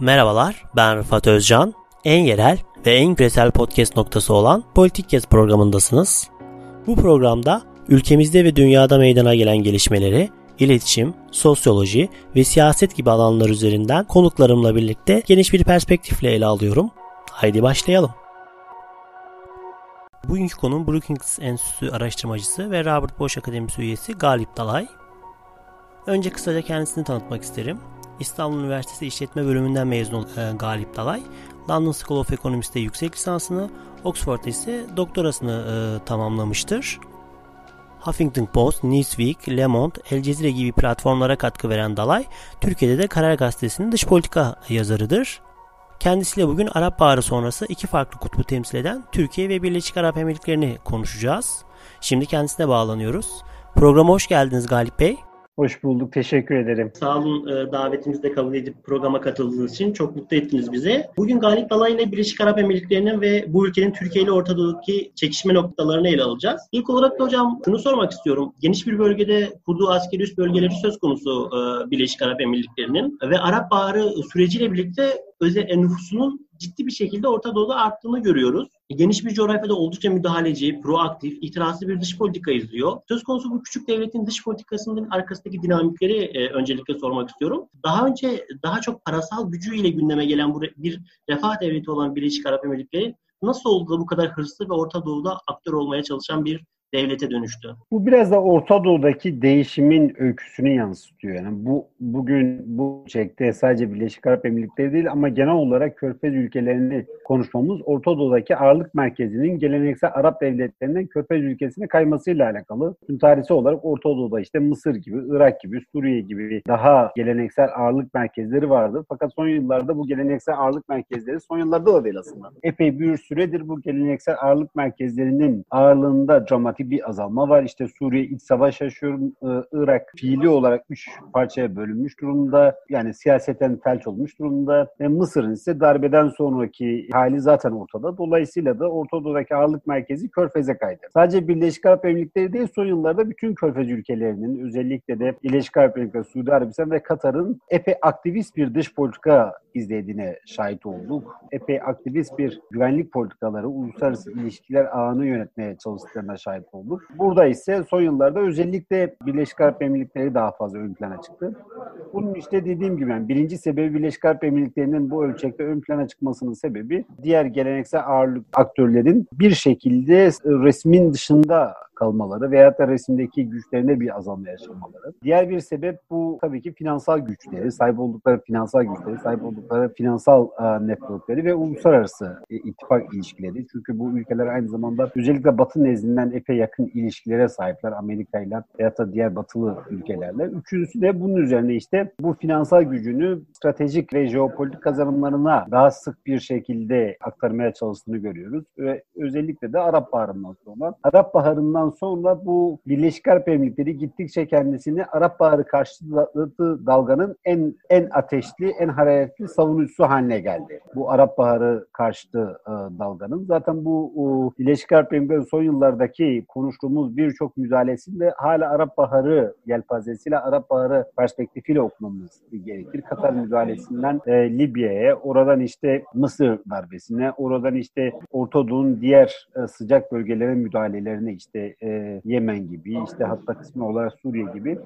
Merhabalar, ben Rıfat Özcan. En yerel ve en küresel podcast noktası olan Politik Gez programındasınız. Bu programda ülkemizde ve dünyada meydana gelen gelişmeleri, iletişim, sosyoloji ve siyaset gibi alanlar üzerinden konuklarımla birlikte geniş bir perspektifle ele alıyorum. Haydi başlayalım. Bugünkü konum Brookings Enstitüsü araştırmacısı ve Robert Bosch Akademisi üyesi Galip Dalay. Önce kısaca kendisini tanıtmak isterim. İstanbul Üniversitesi İşletme Bölümünden mezun olan e, Galip Dalay, London School of Economics'te yüksek lisansını, Oxford'da ise doktorasını e, tamamlamıştır. Huffington Post, Newsweek, Le Monde, El Cezire gibi platformlara katkı veren Dalay, Türkiye'de de Karar Gazetesi'nin dış politika yazarıdır. Kendisiyle bugün Arap Baharı sonrası iki farklı kutbu temsil eden Türkiye ve Birleşik Arap Emirlikleri'ni konuşacağız. Şimdi kendisine bağlanıyoruz. Programa hoş geldiniz Galip Bey. Hoş bulduk. Teşekkür ederim. Sağ olun e, davetimizi de kabul edip programa katıldığınız için. Çok mutlu ettiniz bizi. Bugün Galip Dalay ile Birleşik Arap Emirlikleri'nin ve bu ülkenin Türkiye ile Orta Doğu'daki çekişme noktalarını ele alacağız. İlk olarak da hocam şunu sormak istiyorum. Geniş bir bölgede kurduğu askeri üs bölgeleri söz konusu e, Birleşik Arap Emirlikleri'nin ve Arap Baharı süreciyle birlikte özel e, nüfusunun ciddi bir şekilde Orta Doğu'da arttığını görüyoruz. Geniş bir coğrafyada oldukça müdahaleci, proaktif, itirazlı bir dış politika izliyor. Söz konusu bu küçük devletin dış politikasının arkasındaki dinamikleri e, öncelikle sormak istiyorum. Daha önce daha çok parasal gücüyle gündeme gelen bu bir refah devleti olan Birleşik Arap Emirlikleri nasıl oldu da bu kadar hırslı ve Orta Doğu'da aktör olmaya çalışan bir devlete dönüştü. Bu biraz da Orta Doğu'daki değişimin öyküsünü yansıtıyor. Yani bu bugün bu çekte sadece Birleşik Arap Emirlikleri değil ama genel olarak Körfez ülkelerini konuşmamız Orta Doğu'daki ağırlık merkezinin geleneksel Arap devletlerinden Körfez ülkesine kaymasıyla alakalı. Tüm tarihsel olarak Orta Doğu'da işte Mısır gibi, Irak gibi, Suriye gibi daha geleneksel ağırlık merkezleri vardı. Fakat son yıllarda bu geleneksel ağırlık merkezleri son yıllarda da değil aslında. Epey bir süredir bu geleneksel ağırlık merkezlerinin ağırlığında dramatik ciddi bir azalma var. İşte Suriye iç savaş yaşıyor. Irak fiili olarak üç parçaya bölünmüş durumda. Yani siyaseten felç olmuş durumda. Ve Mısır'ın ise darbeden sonraki hali zaten ortada. Dolayısıyla da Orta Doğu'daki ağırlık merkezi Körfez'e kaydı. Sadece Birleşik Arap Emirlikleri değil son yıllarda bütün Körfez ülkelerinin özellikle de Birleşik Arap Emirlikleri, Suudi Arabistan ve Katar'ın epey aktivist bir dış politika izlediğine şahit olduk. Epey aktivist bir güvenlik politikaları, uluslararası ilişkiler ağını yönetmeye çalıştıklarına şahit olduk. Burada ise son yıllarda özellikle Birleşik Arap Emirlikleri daha fazla ön plana çıktı. Bunun işte dediğim gibi yani birinci sebebi Birleşik Arap Emirlikleri'nin bu ölçekte ön plana çıkmasının sebebi diğer geleneksel ağırlık aktörlerin bir şekilde resmin dışında kalmaları veya da resimdeki güçlerine bir azalma yaşamaları. Diğer bir sebep bu tabii ki finansal güçleri, sahip oldukları finansal güçleri, sahip oldukları finansal uh, networkleri ve uluslararası e, ittifak ilişkileri. Çünkü bu ülkeler aynı zamanda özellikle Batı nezdinden epey yakın ilişkilere sahipler Amerika ile veya da diğer batılı ülkelerle. Üçüncüsü de bunun üzerine işte bu finansal gücünü stratejik ve jeopolitik kazanımlarına daha sık bir şekilde aktarmaya çalıştığını görüyoruz. Ve özellikle de Arap Baharı'ndan sonra. Arap Baharı'ndan sonra bu Birleşik Arap Emirlikleri gittikçe kendisini Arap Baharı karşıtı dalganın en en ateşli, en hararetli savunucusu haline geldi. Bu Arap Baharı karşıtı e, dalganın. Zaten bu o, Birleşik Arap Emirlikleri son yıllardaki konuştuğumuz birçok müdahalesinde hala Arap Baharı yelpazesiyle Arap Baharı perspektifiyle okumamız gerekir. Katar müdahalesinden e, Libya'ya, oradan işte Mısır darbesine, oradan işte Orta Doğu'nun diğer e, sıcak bölgelere müdahalelerine işte e, Yemen gibi, işte hatta kısmı olarak Suriye gibi.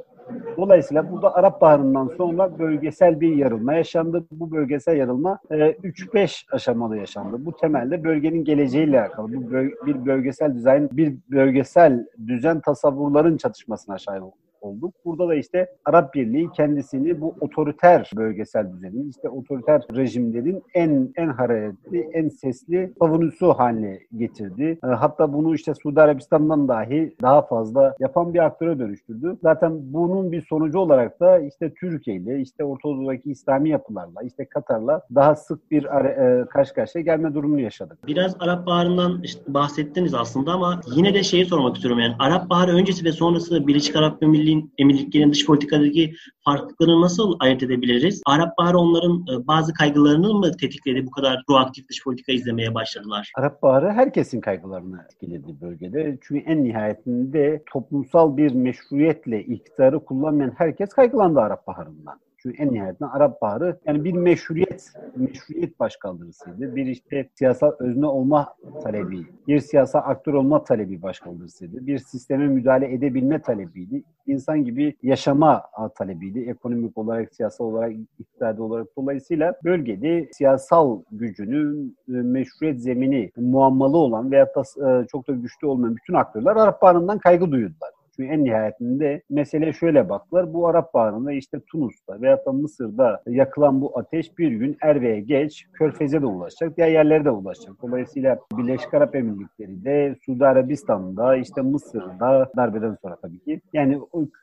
Dolayısıyla burada Arap Baharı'ndan sonra bölgesel bir yarılma yaşandı. Bu bölgesel yarılma e, 3-5 aşamalı yaşandı. Bu temelde bölgenin geleceğiyle alakalı. Bu böl- bir bölgesel dizayn, bir bölgesel düzen tasavvurların çatışmasına şahit oldu olduk. Burada da işte Arap Birliği kendisini bu otoriter bölgesel düzenin, işte otoriter rejimlerin en en hararetli, en sesli savunucusu haline getirdi. E, hatta bunu işte Suudi Arabistan'dan dahi daha fazla yapan bir aktöre dönüştürdü. Zaten bunun bir sonucu olarak da işte Türkiye ile, işte Orta Doğu'daki İslami yapılarla, işte Katar'la daha sık bir e, karşı karşıya gelme durumunu yaşadık. Biraz Arap Baharı'ndan işte bahsettiniz aslında ama yine de şeyi sormak istiyorum yani Arap Baharı öncesi ve sonrası Birleşik Arap Emirliği emirliğin, emirliklerin dış politikadaki farklılıklarını nasıl ayırt edebiliriz? Arap Baharı onların e, bazı kaygılarını mı tetikledi bu kadar proaktif dış politika izlemeye başladılar? Arap Baharı herkesin kaygılarını etkiledi bölgede. Çünkü en nihayetinde toplumsal bir meşruiyetle iktidarı kullanmayan herkes kaygılandı Arap Baharı'ndan. Çünkü en nihayetinde Arap Baharı yani bir meşruiyet, meşruiyet başkaldırısıydı. Bir işte siyasal özne olma talebi, bir siyasal aktör olma talebi başkaldırısıydı. Bir sisteme müdahale edebilme talebiydi. İnsan gibi yaşama talebiydi. Ekonomik olarak, siyasal olarak, iktisadi olarak. Dolayısıyla bölgede siyasal gücünün e, meşruiyet zemini muammalı olan veyahut da e, çok da güçlü olmayan bütün aktörler Arap Baharı'ndan kaygı duydular. Çünkü en nihayetinde mesele şöyle baktılar. Bu Arap Baharı'nda işte Tunus'ta veya da Mısır'da yakılan bu ateş bir gün er veya geç Körfez'e de ulaşacak, diğer yerlere de ulaşacak. Dolayısıyla Birleşik Arap Emirlikleri de Suudi Arabistan'da, işte Mısır'da darbeden sonra tabii ki. Yani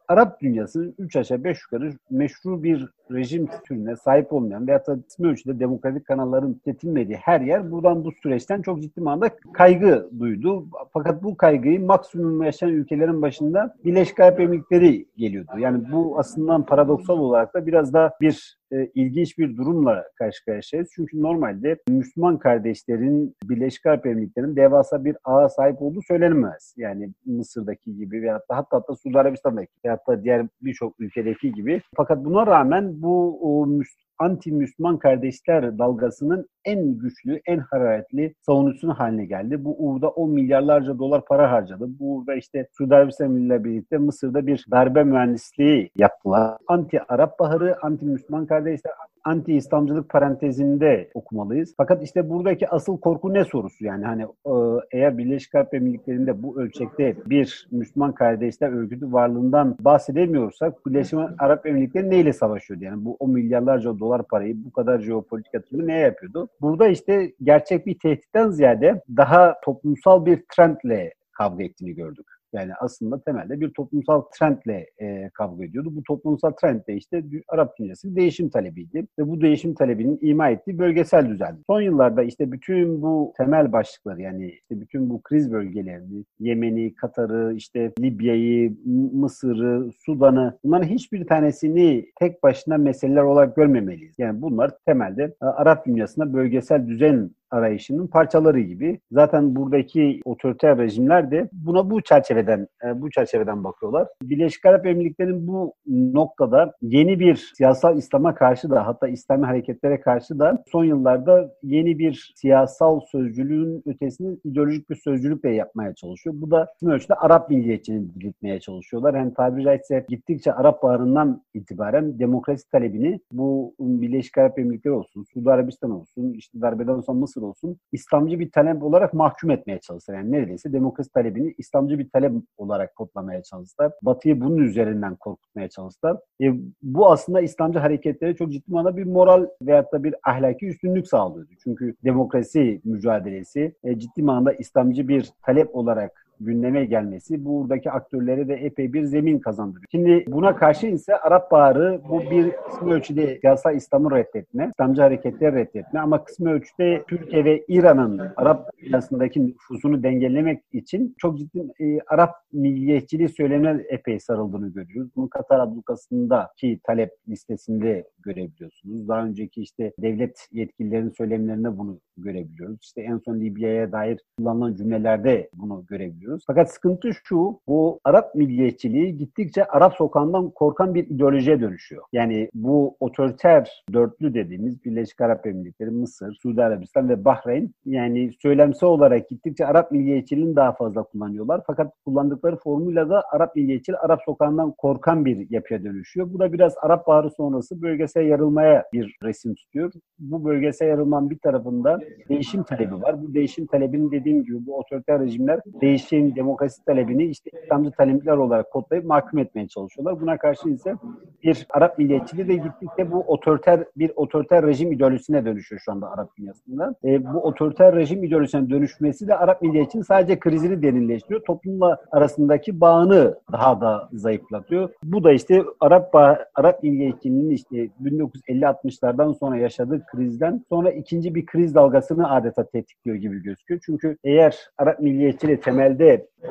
Arap dünyasının 3 aşağı 5 yukarı meşru bir rejim türüne sahip olmayan veya da ismi ölçüde demokratik kanalların tüketilmediği her yer buradan bu süreçten çok ciddi manada kaygı duydu. Fakat bu kaygıyı maksimum yaşayan ülkelerin başında Birleşik Arap Emirlikleri geliyordu. Yani bu aslında paradoksal olarak da biraz da bir e, ilginç bir durumla karşı karşıyayız. Çünkü normalde Müslüman kardeşlerin Birleşik Arap Emirlikleri'nin devasa bir ağa sahip olduğu söylenemez. Yani Mısır'daki gibi veya hatta hatta, hatta Suudi Arabistan'daki veya hatta diğer birçok ülkedeki gibi. Fakat buna rağmen bu o, anti-Müslüman kardeşler dalgasının en güçlü, en hararetli savunucusunu haline geldi. Bu uğurda 10 milyarlarca dolar para harcadı. Bu uğurda işte Suudi Arabistan ile birlikte Mısır'da bir darbe mühendisliği yaptılar. Anti-Arap Baharı, anti-Müslüman kardeşler, anti-İslamcılık parantezinde okumalıyız. Fakat işte buradaki asıl korku ne sorusu? Yani hani e, eğer Birleşik Arap Emirlikleri'nde bu ölçekte bir Müslüman kardeşler örgütü varlığından bahsedemiyorsak Birleşik Arap Emirlikleri neyle savaşıyordu? Yani bu o milyarlarca dolar parayı bu kadar jeopolitik yatırımı neye yapıyordu? Burada işte gerçek bir tehditten ziyade daha toplumsal bir trendle kavga ettiğini gördük. Yani aslında temelde bir toplumsal trendle e, kavga ediyordu. Bu toplumsal trend de işte Arap dünyası değişim talebiydi. Ve bu değişim talebinin ima ettiği bölgesel düzen. Son yıllarda işte bütün bu temel başlıkları yani işte bütün bu kriz bölgelerini, Yemen'i, Katar'ı, işte Libya'yı, Mısır'ı, Sudan'ı bunların hiçbir tanesini tek başına meseleler olarak görmemeliyiz. Yani bunlar temelde Arap dünyasında bölgesel düzen arayışının parçaları gibi. Zaten buradaki otoriter rejimler de buna bu çerçeveden e, bu çerçeveden bakıyorlar. Birleşik Arap Emirlikleri'nin bu noktada yeni bir siyasal İslam'a karşı da hatta İslami hareketlere karşı da son yıllarda yeni bir siyasal sözcülüğün ötesini ideolojik bir sözcülük de yapmaya çalışıyor. Bu da tüm ölçüde Arap milliyetçiliğini diriltmeye çalışıyorlar. Yani tabiri caizse gittikçe Arap Baharı'ndan itibaren demokrasi talebini bu Birleşik Arap Emirlikleri olsun, Suudi Arabistan olsun, işte darbeden sonra Mısır nasıl olsun İslamcı bir talep olarak mahkum etmeye çalıştılar. Yani neredeyse demokrasi talebini İslamcı bir talep olarak kodlamaya çalıştılar. Batı'yı bunun üzerinden korkutmaya çalıştılar. E, bu aslında İslamcı hareketlere çok ciddi manada bir moral veyahut da bir ahlaki üstünlük sağlıyordu. Çünkü demokrasi mücadelesi e, ciddi manada İslamcı bir talep olarak gündeme gelmesi buradaki aktörlere de epey bir zemin kazandırıyor. Şimdi buna karşı ise Arap Baharı bu bir kısmı ölçüde siyasal İslam'ı reddetme, İslamcı hareketleri reddetme ama kısmı ölçüde Türkiye ve İran'ın Arap dünyasındaki nüfusunu dengelemek için çok ciddi e, Arap milliyetçiliği söylemine epey sarıldığını görüyoruz. Bunu Katar ablukasındaki talep listesinde görebiliyorsunuz. Daha önceki işte devlet yetkililerinin söylemlerinde bunu görebiliyoruz. İşte en son Libya'ya dair kullanılan cümlelerde bunu görebiliyoruz. Fakat sıkıntı şu, bu Arap milliyetçiliği gittikçe Arap sokağından korkan bir ideolojiye dönüşüyor. Yani bu otoriter dörtlü dediğimiz Birleşik Arap Emirlikleri, Mısır, Suudi Arabistan ve Bahreyn yani söylemsel olarak gittikçe Arap milliyetçiliğini daha fazla kullanıyorlar. Fakat kullandıkları formuyla da Arap milliyetçiliği Arap sokağından korkan bir yapıya dönüşüyor. Bu da biraz Arap Baharı sonrası bölgesel yarılmaya bir resim tutuyor. Bu bölgesel yarılmanın bir tarafında değişim talebi var. Bu değişim talebinin dediğim gibi bu otoriter rejimler değişim, demokrasi talebini işte İslamcı talepler olarak kodlayıp mahkum etmeye çalışıyorlar. Buna karşı ise bir Arap milliyetçiliği de gittikçe bu otoriter bir otoriter rejim ideolojisine dönüşüyor şu anda Arap dünyasında. E, bu otoriter rejim ideolojisine dönüşmesi de Arap milliyetçinin sadece krizini derinleştiriyor. Toplumla arasındaki bağını daha da zayıflatıyor. Bu da işte Arap Arap milliyetçinin işte 1950-60'lardan sonra yaşadığı krizden sonra ikinci bir kriz dalgası dalgasını adeta tetikliyor gibi gözüküyor. Çünkü eğer Arap milliyetçiliği temelde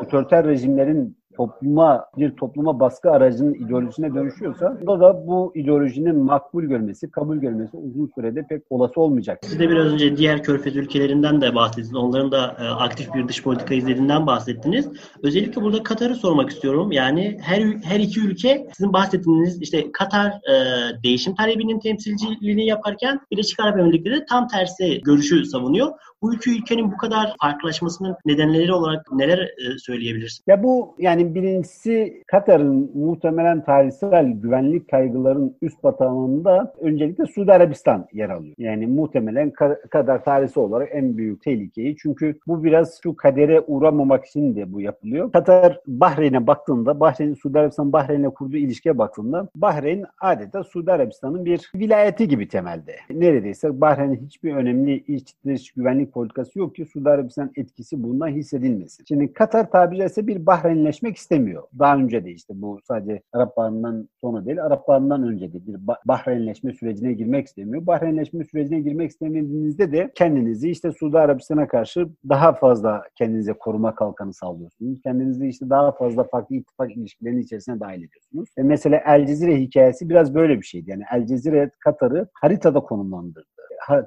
otoriter rejimlerin topluma bir topluma baskı aracının ideolojisine dönüşüyorsa da da bu ideolojinin makbul görmesi, kabul görmesi uzun sürede pek olası olmayacak. Siz de biraz önce diğer körfez ülkelerinden de bahsettiniz. Onların da e, aktif bir dış politika izlediğinden bahsettiniz. Özellikle burada Katar'ı sormak istiyorum. Yani her her iki ülke sizin bahsettiğiniz işte Katar e, değişim talebinin temsilciliğini yaparken Birleşik Arap Emirlikleri tam tersi görüşü savunuyor. Bu iki ülkenin bu kadar farklılaşmasının nedenleri olarak neler e, söyleyebilirsin? Ya bu yani birincisi Katar'ın muhtemelen tarihsel güvenlik kaygıların üst batağında öncelikle Suudi Arabistan yer alıyor. Yani muhtemelen Katar tarihsel olarak en büyük tehlikeyi. Çünkü bu biraz şu kadere uğramamak için de bu yapılıyor. Katar Bahreyn'e baktığında, Bahreyn, Suudi Arabistan Bahreyn'le kurduğu ilişkiye baktığında Bahreyn adeta Suudi Arabistan'ın bir vilayeti gibi temelde. Neredeyse Bahreyn'in hiçbir önemli iç dış güvenlik politikası yok ki Suudi Arabistan etkisi bundan hissedilmesin. Şimdi Katar tabiri caizse bir Bahreynleşmek istemiyor. Daha önce de işte bu sadece Arap Baharı'ndan sonra değil, Arap Baharı'ndan önce de bir Bahreynleşme sürecine girmek istemiyor. Bahreynleşme sürecine girmek istemediğinizde de kendinizi işte Suudi Arabistan'a karşı daha fazla kendinize koruma kalkanı sağlıyorsunuz. Kendinizi işte daha fazla farklı ittifak ilişkilerinin içerisine dahil ediyorsunuz. E mesela El Cezire hikayesi biraz böyle bir şeydi. Yani El Cezire Katar'ı haritada konumlandırdı.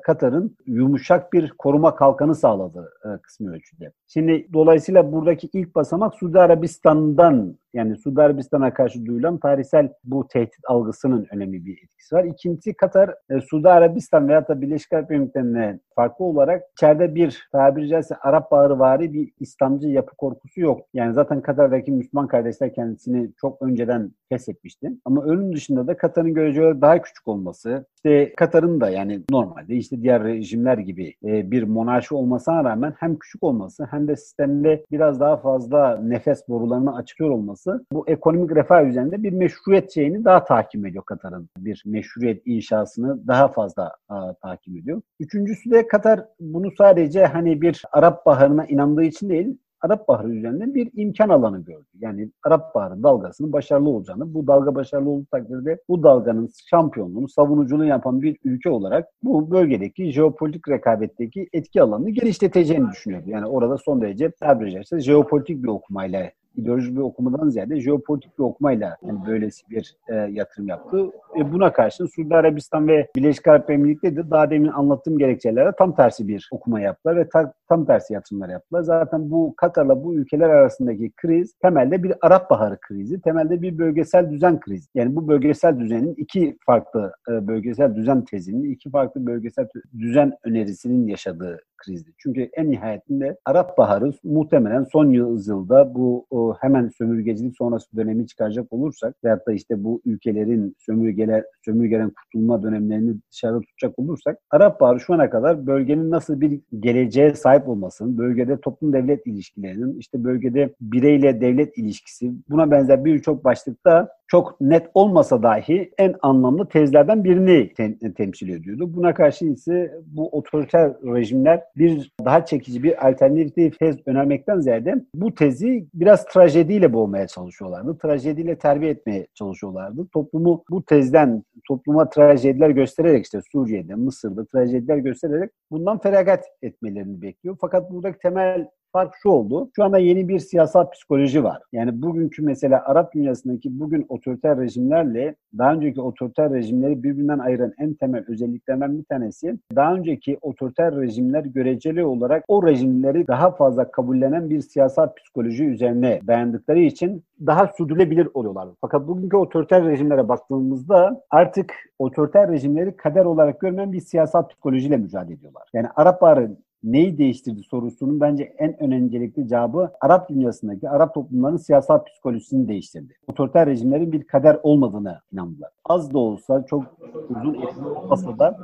Katar'ın yumuşak bir koruma kalkanı sağladı e, kısmi ölçüde. Şimdi dolayısıyla buradaki ilk basamak Suudi Arabistan'dan yani Suudi Arabistan'a karşı duyulan tarihsel bu tehdit algısının önemli bir etkisi var. İkincisi Katar, e, Suudi Arabistan veya da Birleşik Arap Emirlikleri'ne farklı olarak içeride bir tabiri caizse Arap Baharı vari bir İslamcı yapı korkusu yok. Yani zaten Katar'daki Müslüman kardeşler kendisini çok önceden feshetmişti. Ama onun dışında da Katar'ın görece daha küçük olması, işte Katar'ın da yani normalde işte diğer rejimler gibi e, bir monarşi olmasına rağmen hem küçük olması hem de sistemde biraz daha fazla nefes borularını açıyor olması bu ekonomik refah üzerinde bir meşruiyet şeyini daha takip ediyor Katar'ın. Bir meşruiyet inşasını daha fazla a, takip ediyor. Üçüncüsü de Katar bunu sadece hani bir Arap Baharı'na inandığı için değil, Arap Baharı üzerinden bir imkan alanı gördü. Yani Arap Baharı dalgasının başarılı olacağını, bu dalga başarılı olduğu takdirde bu dalganın şampiyonluğunu, savunuculuğunu yapan bir ülke olarak bu bölgedeki jeopolitik rekabetteki etki alanını genişleteceğini düşünüyordu. Yani orada son derece tabiri caizse jeopolitik bir okumayla ideolojik bir okumadan ziyade jeopolitik bir okumayla yani böylesi bir e, yatırım yaptı. E, buna karşın Suudi Arabistan ve Birleşik Arap Emirlikleri de daha demin anlattığım gerekçelerle tam tersi bir okuma yaptılar ve ta, tam tersi yatırımlar yaptılar. Zaten bu Katar'la bu ülkeler arasındaki kriz temelde bir Arap Baharı krizi, temelde bir bölgesel düzen krizi. Yani bu bölgesel düzenin iki farklı e, bölgesel düzen tezinin, iki farklı bölgesel düzen önerisinin yaşadığı krizdi. Çünkü en nihayetinde Arap Baharı muhtemelen son yüzyılda bu hemen sömürgecilik sonrası dönemi çıkaracak olursak veyahut da işte bu ülkelerin sömürgeler sömürgeden kurtulma dönemlerini dışarıda tutacak olursak Arap Baharı şu ana kadar bölgenin nasıl bir geleceğe sahip olmasının, bölgede toplum devlet ilişkilerinin, işte bölgede bireyle devlet ilişkisi buna benzer birçok başlıkta çok net olmasa dahi en anlamlı tezlerden birini tem- temsil ediyordu. Buna karşı ise bu otoriter rejimler bir daha çekici bir alternatif tez önermekten ziyade bu tezi biraz trajediyle boğmaya çalışıyorlardı. Trajediyle terbiye etmeye çalışıyorlardı. Toplumu bu tezden topluma trajediler göstererek işte Suriye'de, Mısır'da trajediler göstererek bundan feragat etmelerini bekliyor. Fakat buradaki temel Fark şu oldu. Şu anda yeni bir siyasal psikoloji var. Yani bugünkü mesela Arap dünyasındaki bugün otoriter rejimlerle daha önceki otoriter rejimleri birbirinden ayıran en temel özelliklerinden bir tanesi daha önceki otoriter rejimler göreceli olarak o rejimleri daha fazla kabullenen bir siyasal psikoloji üzerine dayandıkları için daha sürdürülebilir oluyorlar. Fakat bugünkü otoriter rejimlere baktığımızda artık otoriter rejimleri kader olarak görmeyen bir siyasal psikolojiyle mücadele ediyorlar. Yani Arap Baharı neyi değiştirdi sorusunun bence en öncelikli cevabı Arap dünyasındaki Arap toplumlarının siyasal psikolojisini değiştirdi. Otoriter rejimlerin bir kader olmadığını inandılar. Az da olsa çok uzun olmasa da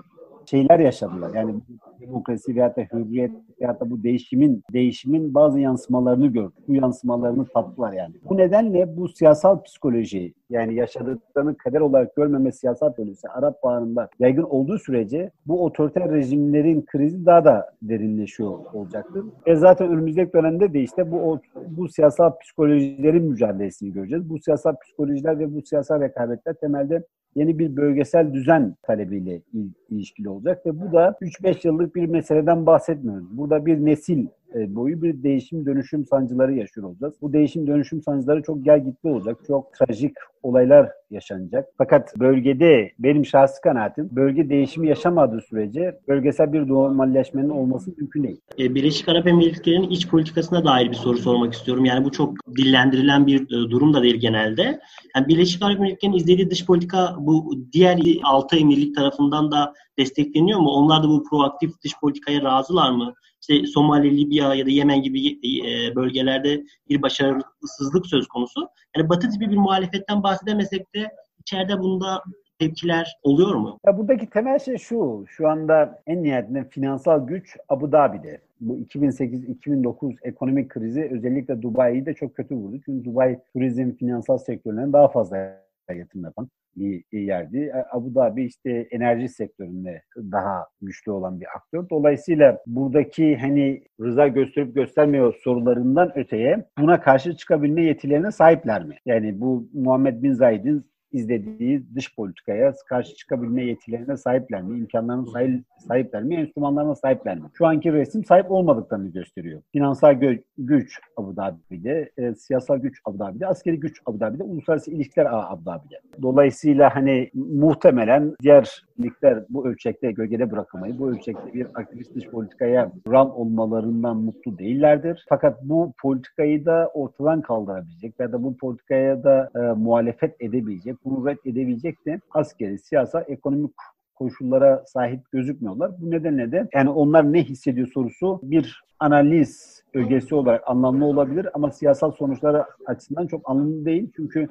şeyler yaşadılar. Yani demokrasi veya da hürriyet veya da bu değişimin değişimin bazı yansımalarını gördük. Bu yansımalarını tattılar yani. Bu nedenle bu siyasal psikoloji yani yaşadıklarını kader olarak görmeme siyasal psikolojisi Arap Baharı'nda yaygın olduğu sürece bu otoriter rejimlerin krizi daha da derinleşiyor olacaktır. Ve zaten önümüzdeki dönemde de işte bu bu siyasal psikolojilerin mücadelesini göreceğiz. Bu siyasal psikolojiler ve bu siyasal rekabetler temelde yeni bir bölgesel düzen talebiyle ilişkili olacak ve bu da 3-5 yıllık bir meseleden bahsetmiyoruz. Burada bir nesil boyu bir değişim dönüşüm sancıları yaşıyor olacağız. Bu değişim dönüşüm sancıları çok gel gitli olacak. Çok trajik olaylar yaşanacak. Fakat bölgede benim şahsi kanaatim bölge değişimi yaşamadığı sürece bölgesel bir normalleşmenin olması mümkün değil. E, Birleşik Arap Emirlikleri'nin iç politikasına dair bir soru sormak istiyorum. Yani bu çok dillendirilen bir e, durum da değil genelde. Yani Birleşik Arap Emirlikleri'nin izlediği dış politika bu diğer altı emirlik tarafından da destekleniyor mu? Onlar da bu proaktif dış politikaya razılar mı? İşte Somali, Libya ya da Yemen gibi e, bölgelerde bir başarısızlık söz konusu. Yani Batı tipi bir muhalefetten bahsedemesek de içeride bunda tepkiler oluyor mu? Ya buradaki temel şey şu. Şu anda en nihayetinde finansal güç Abu Dhabi'de. Bu 2008-2009 ekonomik krizi özellikle Dubai'yi de çok kötü vurdu. Çünkü Dubai turizm, finansal sektörlerine daha fazla yatırım yapan bir yerdi. E, Abu Dhabi işte enerji sektöründe daha güçlü olan bir aktör. Dolayısıyla buradaki hani rıza gösterip göstermiyor sorularından öteye buna karşı çıkabilme yetilerine sahipler mi? Yani bu Muhammed Bin Zayed'in izlediği dış politikaya karşı çıkabilme yetilerine sahipler mi? İmkanlarına sahip, sahipler mi? Enstrümanlarına sahipler mi? Şu anki resim sahip olmadıklarını gösteriyor. Finansal gö- güç Abu Dhabi'de, e, siyasal güç Abu Dhabi'de, askeri güç Abu Dhabi'de, uluslararası ilişkiler Abu Dhabi'de. Dolayısıyla hani muhtemelen diğer ligler bu ölçekte gölgede bırakamayı, bu ölçekte bir aktivist dış politikaya ram olmalarından mutlu değillerdir. Fakat bu politikayı da ortadan kaldırabilecek ya da bu politikaya da e, muhalefet edebilecek, bunu red edebilecek de askeri, siyasal, ekonomik koşullara sahip gözükmüyorlar. Bu nedenle de yani onlar ne hissediyor sorusu bir analiz ögesi olarak anlamlı olabilir ama siyasal sonuçları açısından çok anlamlı değil. Çünkü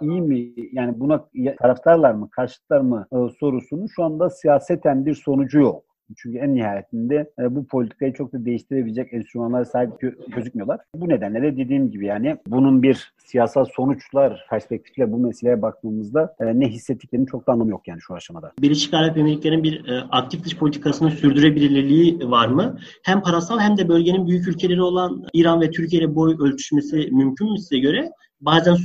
iyi mi yani buna taraftarlar mı, karşıtlar mı e, sorusunun şu anda siyaseten bir sonucu yok. Çünkü en nihayetinde e, bu politikayı çok da değiştirebilecek enstrümanlara sahip gö- gözükmüyorlar. Bu nedenle de dediğim gibi yani bunun bir siyasal sonuçlar perspektifiyle bu meseleye baktığımızda e, ne hissettiklerinin çok da anlamı yok yani şu aşamada. Birleşik Arap Emirlikleri'nin bir e, aktif dış politikasını sürdürebilirliği var mı? Hem parasal hem de bölgenin büyük ülkeleri olan İran ve Türkiye ile boy ölçüşmesi mümkün mü size göre? Bazen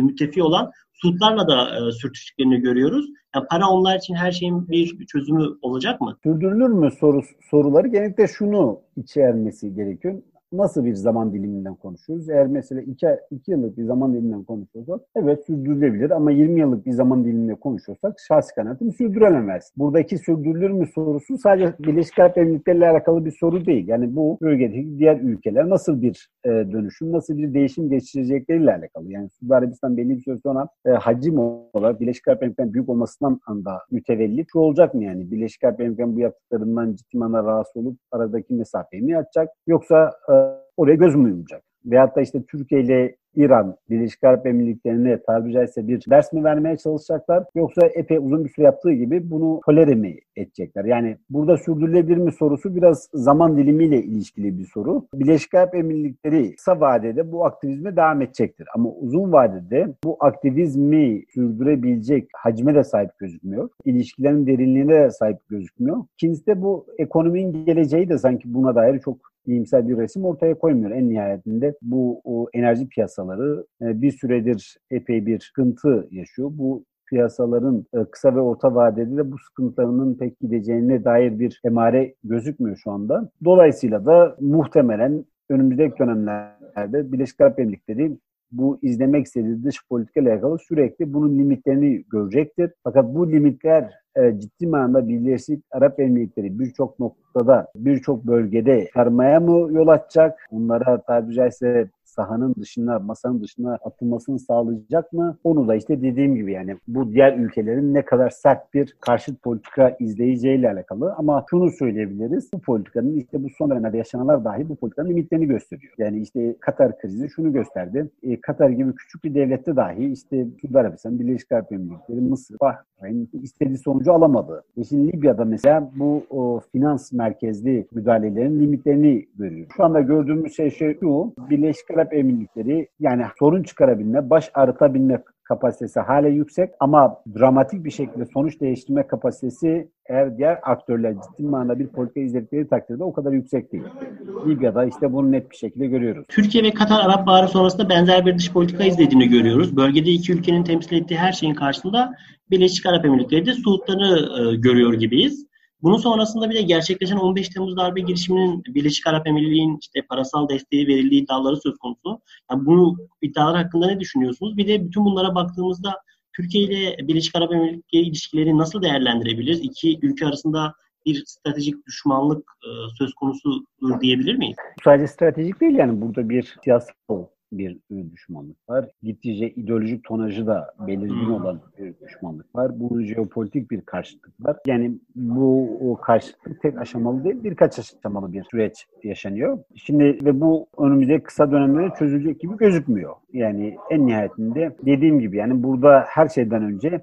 müttefi olan Suudlarla da e, sürtüştüklerini görüyoruz. Yani para onlar için her şeyin bir çözümü olacak mı? Sürdürülür mü soru, soruları genellikle şunu içermesi gerekiyor nasıl bir zaman diliminden konuşuyoruz? Eğer mesela 2 iki yıllık bir zaman diliminden konuşuyorsak evet sürdürülebilir ama 20 yıllık bir zaman diliminde konuşuyorsak şahsi kanaatim sürdürülemez. Buradaki sürdürülür mü sorusu sadece Birleşik Arap Emirlikleri ile alakalı bir soru değil. Yani bu bölgedeki diğer ülkeler nasıl bir e, dönüşüm, nasıl bir değişim geçirecekleriyle alakalı. Yani Suudi Arabistan belli bir süre sonra e, hacim olarak Birleşik Arap Emirlikleri'nin büyük olmasından anda mütevellit şu olacak mı yani? Birleşik Arap Emirlikleri'nin bu yaptıklarından ciddi rahatsız olup aradaki mesafeyi mi açacak? Yoksa e, oraya göz mü yumacak? Veyahut da işte Türkiye ile İran, Birleşik Arap Emirlikleri'ne tabiri caizse bir ders mi vermeye çalışacaklar yoksa epey uzun bir süre yaptığı gibi bunu tolere mi edecekler? Yani burada sürdürülebilir mi sorusu biraz zaman dilimiyle ilişkili bir soru. Birleşik Arap Emirlikleri kısa vadede bu aktivizme devam edecektir. Ama uzun vadede bu aktivizmi sürdürebilecek hacme de sahip gözükmüyor. İlişkilerin derinliğine de sahip gözükmüyor. İkincisi de bu ekonominin geleceği de sanki buna dair çok iyimser bir resim ortaya koymuyor. En nihayetinde bu o enerji piyasaları e, bir süredir epey bir sıkıntı yaşıyor. Bu piyasaların e, kısa ve orta vadede de bu sıkıntılarının pek gideceğine dair bir emare gözükmüyor şu anda. Dolayısıyla da muhtemelen önümüzdeki dönemlerde Birleşik Arap Emirlikleri bu izlemek istediği dış politika ile alakalı sürekli bunun limitlerini görecektir. Fakat bu limitler e, ciddi manada Birleşik Arap Emirlikleri birçok noktada, birçok bölgede karmaya mı yol açacak? Bunlara tabiri caizse sahanın dışına, masanın dışına atılmasını sağlayacak mı? Onu da işte dediğim gibi yani bu diğer ülkelerin ne kadar sert bir karşıt politika izleyeceğiyle alakalı. Ama şunu söyleyebiliriz. Bu politikanın işte bu son dönemlerde yaşananlar dahi bu politikanın limitlerini gösteriyor. Yani işte Katar krizi şunu gösterdi. E, Katar gibi küçük bir devlette dahi işte Suudi Arabistan, Birleşik Arap Emirlikleri, Mısır, Bahreyn istediği sonucu alamadı. E şimdi Libya'da mesela bu o, finans merkezli müdahalelerin limitlerini görüyor. Şu anda gördüğümüz şey şu, Birleşik Arap Emirlikleri yani sorun çıkarabilme, baş arıtabilme kapasitesi hala yüksek ama dramatik bir şekilde sonuç değiştirme kapasitesi eğer diğer aktörler ciddi manada bir politika izledikleri takdirde o kadar yüksek değil. Libya'da işte bunu net bir şekilde görüyoruz. Türkiye ve Katar Arap Baharı sonrasında benzer bir dış politika izlediğini görüyoruz. Bölgede iki ülkenin temsil ettiği her şeyin karşısında Birleşik Arap Emirlikleri de Suudları e, görüyor gibiyiz. Bunun sonrasında bir de gerçekleşen 15 Temmuz darbe girişiminin Birleşik Arap Emirliği'nin işte parasal desteği verildiği iddiaları söz konusu. Yani bu iddialar hakkında ne düşünüyorsunuz? Bir de bütün bunlara baktığımızda Türkiye ile Birleşik Arap Emirlikleri ilişkileri nasıl değerlendirebiliriz? İki ülke arasında bir stratejik düşmanlık e, söz konusudur diyebilir miyiz? Sadece stratejik değil yani burada bir siyasal bir düşmanlık var. Gittiğince ideolojik tonajı da belirgin olan bir düşmanlık var. Bu jeopolitik bir karşıtlık var. Yani bu o karşıtlık tek aşamalı değil, birkaç aşamalı bir süreç yaşanıyor. Şimdi ve bu önümüzde kısa dönemde çözülecek gibi gözükmüyor. Yani en nihayetinde dediğim gibi yani burada her şeyden önce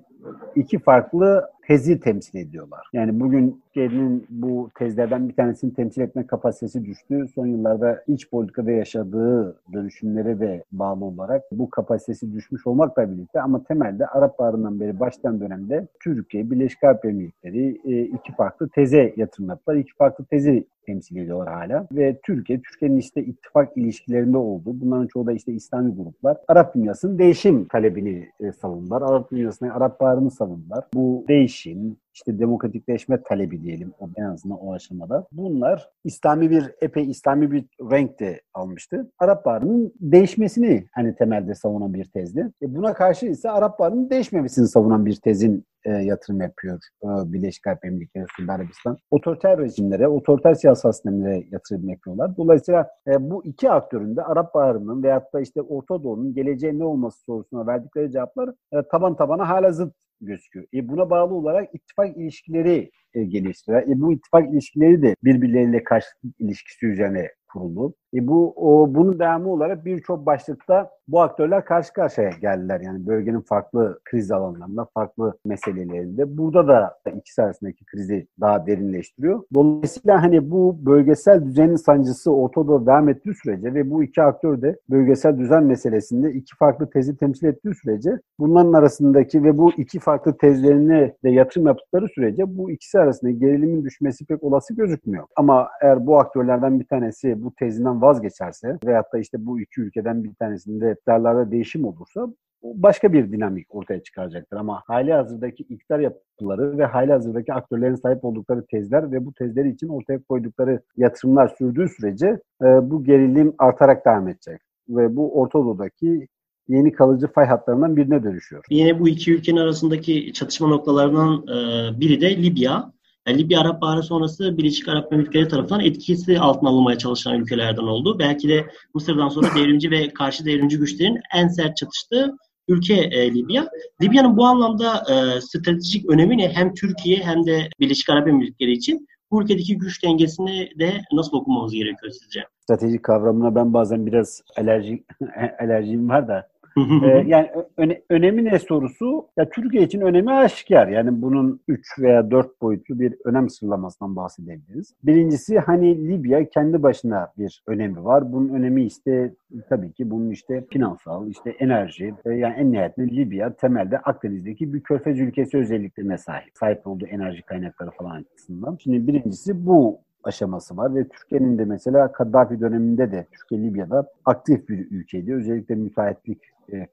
iki farklı tezi temsil ediyorlar. Yani bugün Türkiye'nin bu tezlerden bir tanesini temsil etme kapasitesi düştü. Son yıllarda iç politikada yaşadığı dönüşümlere de bağlı olarak bu kapasitesi düşmüş olmakla birlikte ama temelde Arap Baharı'ndan beri başlayan dönemde Türkiye, Birleşik Arap Emirlikleri e, iki farklı teze yatırım yaptılar. İki farklı tezi temsil ediyorlar hala. Ve Türkiye, Türkiye'nin işte ittifak ilişkilerinde olduğu, bunların çoğu da işte İslami gruplar, Arap dünyasının değişim talebini e, savundular. Arap dünyasına Arap Baharı'nı savundular. Bu değişim, işte demokratikleşme talebi diyelim en azından o aşamada. Bunlar İslami bir epey İslami bir renk de almıştı. Arap Baharı'nın değişmesini hani temelde savunan bir tezdi. E buna karşı ise Arap Baharı'nın değişmemesini savunan bir tezin e, yatırım yapıyor e, Birleşik Arap Emirlikleri, Suudi Arabistan. Otoriter rejimlere, otoriter siyasal sistemlere yatırım yapıyorlar. Dolayısıyla e, bu iki aktörün de Arap Baharı'nın veyahut da işte Orta Doğu'nun geleceği ne olması sorusuna verdikleri cevaplar e, taban tabana hala zıt gözüküyor. E buna bağlı olarak ittifak ilişkileri e, geliştiriyor. E bu ittifak ilişkileri de birbirleriyle karşılıklı ilişkisi üzerine kuruldu. E bu o, bunun devamı olarak birçok başlıkta bu aktörler karşı karşıya geldiler. Yani bölgenin farklı kriz alanlarında, farklı meselelerinde. Burada da ikisi arasındaki krizi daha derinleştiriyor. Dolayısıyla hani bu bölgesel düzenin sancısı ortada devam ettiği sürece ve bu iki aktör de bölgesel düzen meselesinde iki farklı tezi temsil ettiği sürece bunların arasındaki ve bu iki farklı tezlerine de yatırım yaptıkları sürece bu ikisi arasında gerilimin düşmesi pek olası gözükmüyor. Ama eğer bu aktörlerden bir tanesi bu tezinden vazgeçerse veyahut da işte bu iki ülkeden bir tanesinde iktidarlarda değişim olursa başka bir dinamik ortaya çıkaracaktır. Ama hali hazırdaki iktidar yapıları ve hali hazırdaki aktörlerin sahip oldukları tezler ve bu tezleri için ortaya koydukları yatırımlar sürdüğü sürece e, bu gerilim artarak devam edecek. Ve bu Orta Doğu'daki yeni kalıcı fay hatlarından birine dönüşüyor. Yine bu iki ülkenin arasındaki çatışma noktalarından e, biri de Libya. Yani Libya Arap Baharı sonrası Birleşik Arap Emirlikleri tarafından etkisi altına alınmaya çalışan ülkelerden oldu. Belki de Mısır'dan sonra devrimci ve karşı devrimci güçlerin en sert çatıştığı ülke e, Libya. Libya'nın bu anlamda e, stratejik önemi ne? Hem Türkiye hem de Birleşik Arap Emirlikleri için bu ülkedeki güç dengesini de nasıl okumamız gerekiyor sizce? Stratejik kavramına ben bazen biraz alerji alerjim var da ee, yani öne, önemi ne sorusu? Ya Türkiye için önemi aşikar. Yani bunun 3 veya 4 boyutlu bir önem sıralamasından bahsedebiliriz. Birincisi hani Libya kendi başına bir önemi var. Bunun önemi işte tabii ki bunun işte finansal, işte enerji e, yani en nihayetinde Libya temelde Akdeniz'deki bir körfez ülkesi özelliklerine sahip. Sahip olduğu enerji kaynakları falan açısından. Şimdi birincisi bu aşaması var ve Türkiye'nin de mesela Kaddafi döneminde de Türkiye Libya'da aktif bir ülkeydi. Özellikle müteahhitlik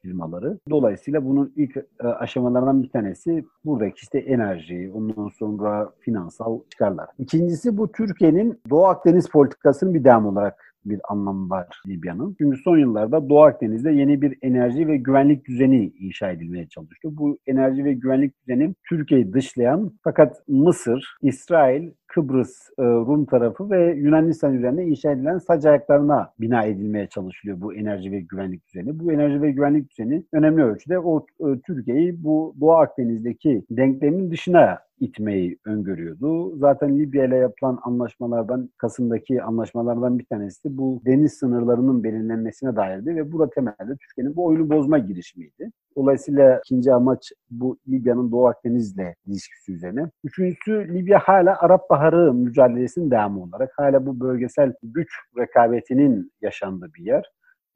firmaları. Dolayısıyla bunun ilk e, aşamalarından bir tanesi buradaki işte enerji, ondan sonra finansal çıkarlar. İkincisi bu Türkiye'nin Doğu Akdeniz politikasının bir devam olarak bir anlamı var Libya'nın. Çünkü son yıllarda Doğu Akdeniz'de yeni bir enerji ve güvenlik düzeni inşa edilmeye çalıştı. Bu enerji ve güvenlik düzeni Türkiye'yi dışlayan fakat Mısır, İsrail, Kıbrıs, e, Rum tarafı ve Yunanistan üzerinde inşa edilen sac ayaklarına bina edilmeye çalışılıyor bu enerji ve güvenlik düzeni. Bu enerji ve güvenlik düzeni önemli ölçüde o e, Türkiye'yi bu Doğu Akdeniz'deki denklemin dışına itmeyi öngörüyordu. Zaten Libya ile yapılan anlaşmalardan, Kasım'daki anlaşmalardan bir tanesi de bu deniz sınırlarının belirlenmesine dairdi ve burada temelde Türkiye'nin bu oyunu bozma girişimiydi. Dolayısıyla ikinci amaç bu Libya'nın Doğu Akdeniz'le ilişkisi üzerine. Üçüncüsü Libya hala Arap Baharı mücadelesinin devamı olarak hala bu bölgesel güç rekabetinin yaşandığı bir yer.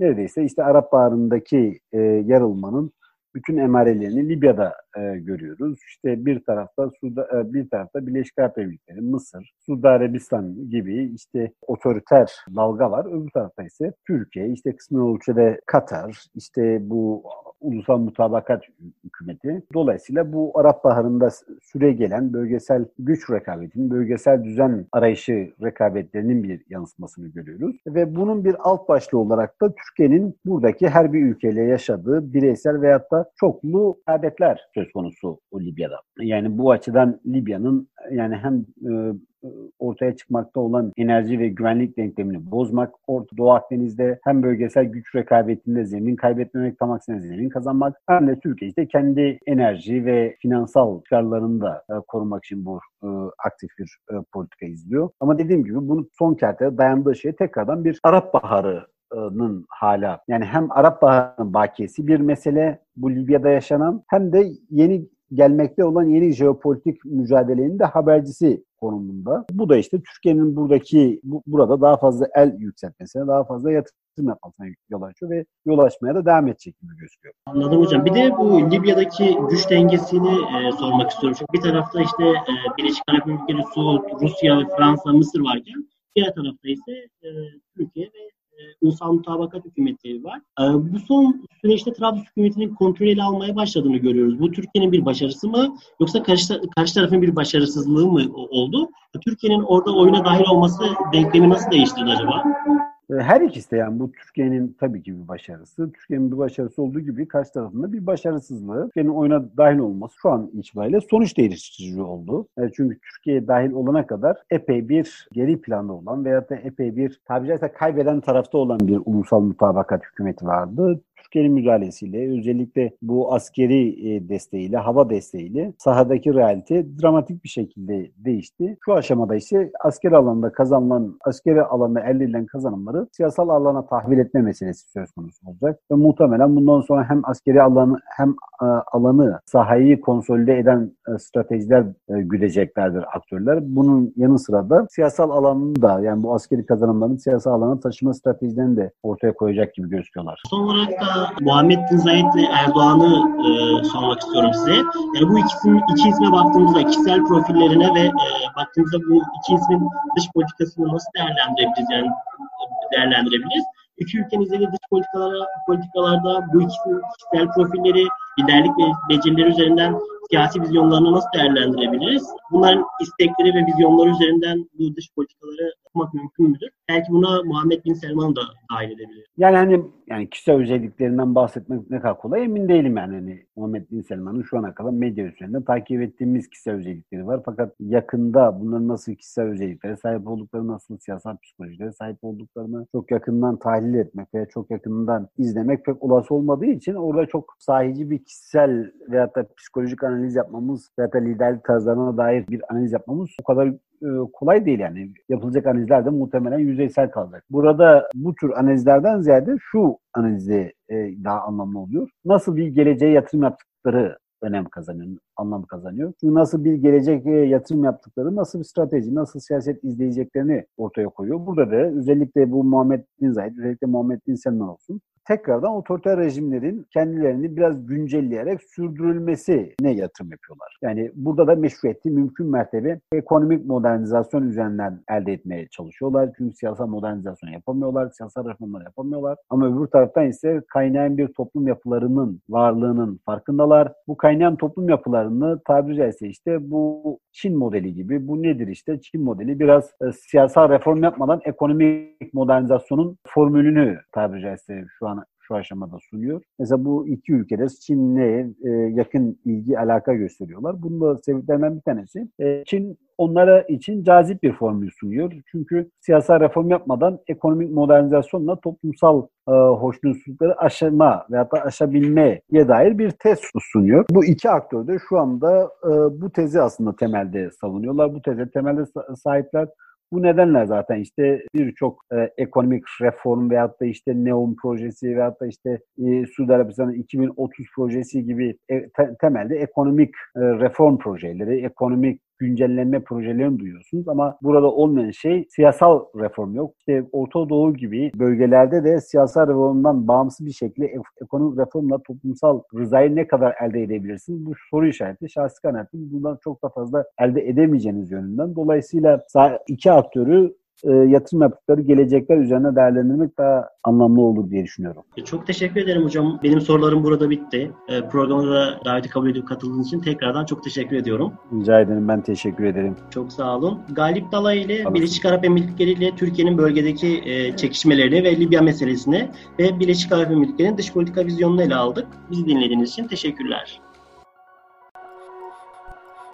Neredeyse işte Arap Baharı'ndaki e, yarılmanın bütün emarelerini Libya'da e, görüyoruz. İşte bir tarafta Suda, e, bir tarafta Birleşik Arap Emirlikleri, Mısır, Suudi Arabistan gibi işte otoriter dalga var. Öbür tarafta ise Türkiye, işte kısmi ölçüde Katar, işte bu ulusal mutabakat hükümeti. Dolayısıyla bu Arap Baharı'nda süre gelen bölgesel güç rekabetinin, bölgesel düzen arayışı rekabetlerinin bir yansımasını görüyoruz. Ve bunun bir alt başlığı olarak da Türkiye'nin buradaki her bir ülkeyle yaşadığı bireysel veyahut da çoklu rekabetler söz konusu o Libya'da. Yani bu açıdan Libya'nın yani hem e, ortaya çıkmakta olan enerji ve güvenlik denklemini bozmak, Orta Doğu Akdeniz'de hem bölgesel güç rekabetinde zemin kaybetmemek, tam aksine zemin kazanmak hem de Türkiye işte kendi enerji ve finansal çıkarlarını da e, korumak için bu e, aktif bir e, politika izliyor. Ama dediğim gibi bunun son kertede dayandığı şey tekrardan bir Arap Baharı hala yani hem Arap Baharı'nın bakiyesi bir mesele bu Libya'da yaşanan hem de yeni gelmekte olan yeni jeopolitik mücadelenin de habercisi konumunda. Bu da işte Türkiye'nin buradaki bu, burada daha fazla el yükseltmesine, daha fazla yatırım yapmasına yol açıyor ve yol açmaya da devam edecek gibi gözüküyor. Anladım hocam. Bir de bu Libya'daki güç dengesini e, sormak istiyorum. Çünkü bir tarafta işte e, Birleşik Arap Emirlikleri, Suud, Rusya Fransa, Mısır varken diğer tarafta ise e, Türkiye ve ulusal mutabakat hükümeti var. Ee, bu son süreçte Trablus hükümetinin kontrol ele almaya başladığını görüyoruz. Bu Türkiye'nin bir başarısı mı yoksa karşı, karşı tarafın bir başarısızlığı mı oldu? Türkiye'nin orada oyuna dahil olması denklemi nasıl değiştirdi acaba? Her ikisi de yani bu Türkiye'nin tabii ki bir başarısı. Türkiye'nin bir başarısı olduğu gibi karşı tarafında bir başarısızlığı. Türkiye'nin oyuna dahil olması şu an itibariyle sonuç değiştirici oldu. E, çünkü Türkiye dahil olana kadar epey bir geri planda olan veyahut da epey bir tabiri caizse kaybeden tarafta olan bir ulusal mutabakat hükümeti vardı. Türkiye'nin müdahalesiyle özellikle bu askeri e, desteğiyle, hava desteğiyle sahadaki realite dramatik bir şekilde değişti. Şu aşamada ise askeri alanda kazanılan, askeri alanda elde edilen kazanımları siyasal alana tahvil etme meselesi söz konusu olacak. Ve muhtemelen bundan sonra hem askeri alanı hem e, alanı, sahayı konsolide eden e, stratejiler güdeceklerdir aktörler. Bunun yanı sıra da siyasal alanını da yani bu askeri kazanımların siyasal alana taşıma stratejilerini de ortaya koyacak gibi gözüküyorlar. Son olarak da Muhammed Bin Zayed ile Erdoğan'ı e, sormak istiyorum size. Yani bu ikisinin iki isme baktığımızda kişisel profillerine ve e, baktığımızda bu iki ismin dış politikasını nasıl değerlendirebiliriz? Yani değerlendirebiliriz. İki ülkenin izlediği dış politikalara, politikalarda bu ikisinin kişisel profilleri, liderlik ve becerileri üzerinden siyasi vizyonlarını nasıl değerlendirebiliriz? Bunların istekleri ve vizyonları üzerinden bu dış politikaları yapmak mümkün müdür? Belki buna Muhammed Bin Selman da dahil edebilir. Yani hani yani kişisel özelliklerinden bahsetmek ne kadar kolay emin değilim yani. Hani Muhammed Bin Selman'ın şu ana kadar medya üzerinde takip ettiğimiz kişisel özellikleri var. Fakat yakında bunların nasıl kişisel özelliklere sahip oldukları, nasıl siyasal psikolojilere sahip olduklarını çok yakından tahlil etmek veya çok yakından izlemek pek olası olmadığı için orada çok sahici bir kişisel veyahut da psikolojik analiz yapmamız veyahut da liderlik tarzlarına dair bir analiz yapmamız o kadar e, kolay değil yani. Yapılacak analizler de muhtemelen yüzeysel kalacak. Burada bu tür analizlerden ziyade şu analizi e, daha anlamlı oluyor. Nasıl bir geleceğe yatırım yaptıkları önem kazanıyor, anlam kazanıyor. Çünkü nasıl bir gelecek yatırım yaptıkları, nasıl bir strateji, nasıl siyaset izleyeceklerini ortaya koyuyor. Burada da özellikle bu Muhammed Bin Zayed, özellikle Muhammed Bin Selman olsun tekrardan otoriter rejimlerin kendilerini biraz güncelleyerek sürdürülmesine yatırım yapıyorlar. Yani burada da meşruiyeti mümkün mertebe ekonomik modernizasyon üzerinden elde etmeye çalışıyorlar. Çünkü siyasal modernizasyon yapamıyorlar, siyasal reformlar yapamıyorlar. Ama öbür taraftan ise kaynayan bir toplum yapılarının varlığının farkındalar. Bu kaynayan toplum yapılarını tabiri caizse işte bu Çin modeli gibi. Bu nedir işte? Çin modeli biraz e, siyasal reform yapmadan ekonomik modernizasyonun formülünü tabiri caizse şu an aşamada sunuyor. Mesela bu iki ülkede Çin'le e, yakın ilgi alaka gösteriyorlar. Bunun da sebeplerinden bir tanesi e, Çin onlara için cazip bir formül sunuyor. Çünkü siyasal reform yapmadan ekonomik modernizasyonla toplumsal e, hoşnutsuzlukları aşama veya da aşabilmeye dair bir tez sunuyor. Bu iki aktör de şu anda e, bu tezi aslında temelde savunuyorlar. Bu teze temelde sahipler. Bu nedenle zaten işte birçok e, ekonomik reform veyahut da işte Neom projesi veyahut da işte e, Suudi Arabistan'ın 2030 projesi gibi e, te, temelde ekonomik e, reform projeleri, ekonomik güncellenme projelerini duyuyorsunuz ama burada olmayan şey siyasal reform yok. İşte Orta Doğu gibi bölgelerde de siyasal reformdan bağımsız bir şekilde ekonomik reformla toplumsal rızayı ne kadar elde edebilirsiniz? Bu soru işareti şahsi kanaatim bundan çok da fazla elde edemeyeceğiniz yönünden. Dolayısıyla iki aktörü e, yatırım yaptıkları gelecekler üzerine değerlendirmek daha anlamlı olur diye düşünüyorum. E, çok teşekkür ederim hocam. Benim sorularım burada bitti. E, programa da daveti kabul edip katıldığınız için tekrardan çok teşekkür ediyorum. Rica ederim. Ben teşekkür ederim. Çok sağ olun. Galip Dalay ile Birleşik Arap Emirlikleri ile Türkiye'nin bölgedeki e, çekişmelerini ve Libya meselesini ve Birleşik Arap Emirlikleri'nin dış politika vizyonunu ele aldık. Bizi dinlediğiniz için teşekkürler.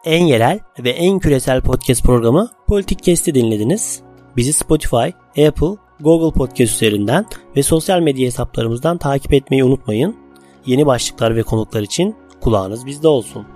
En yerel ve en küresel podcast programı Politik Kesti dinlediniz. Bizi Spotify, Apple, Google Podcast üzerinden ve sosyal medya hesaplarımızdan takip etmeyi unutmayın. Yeni başlıklar ve konuklar için kulağınız bizde olsun.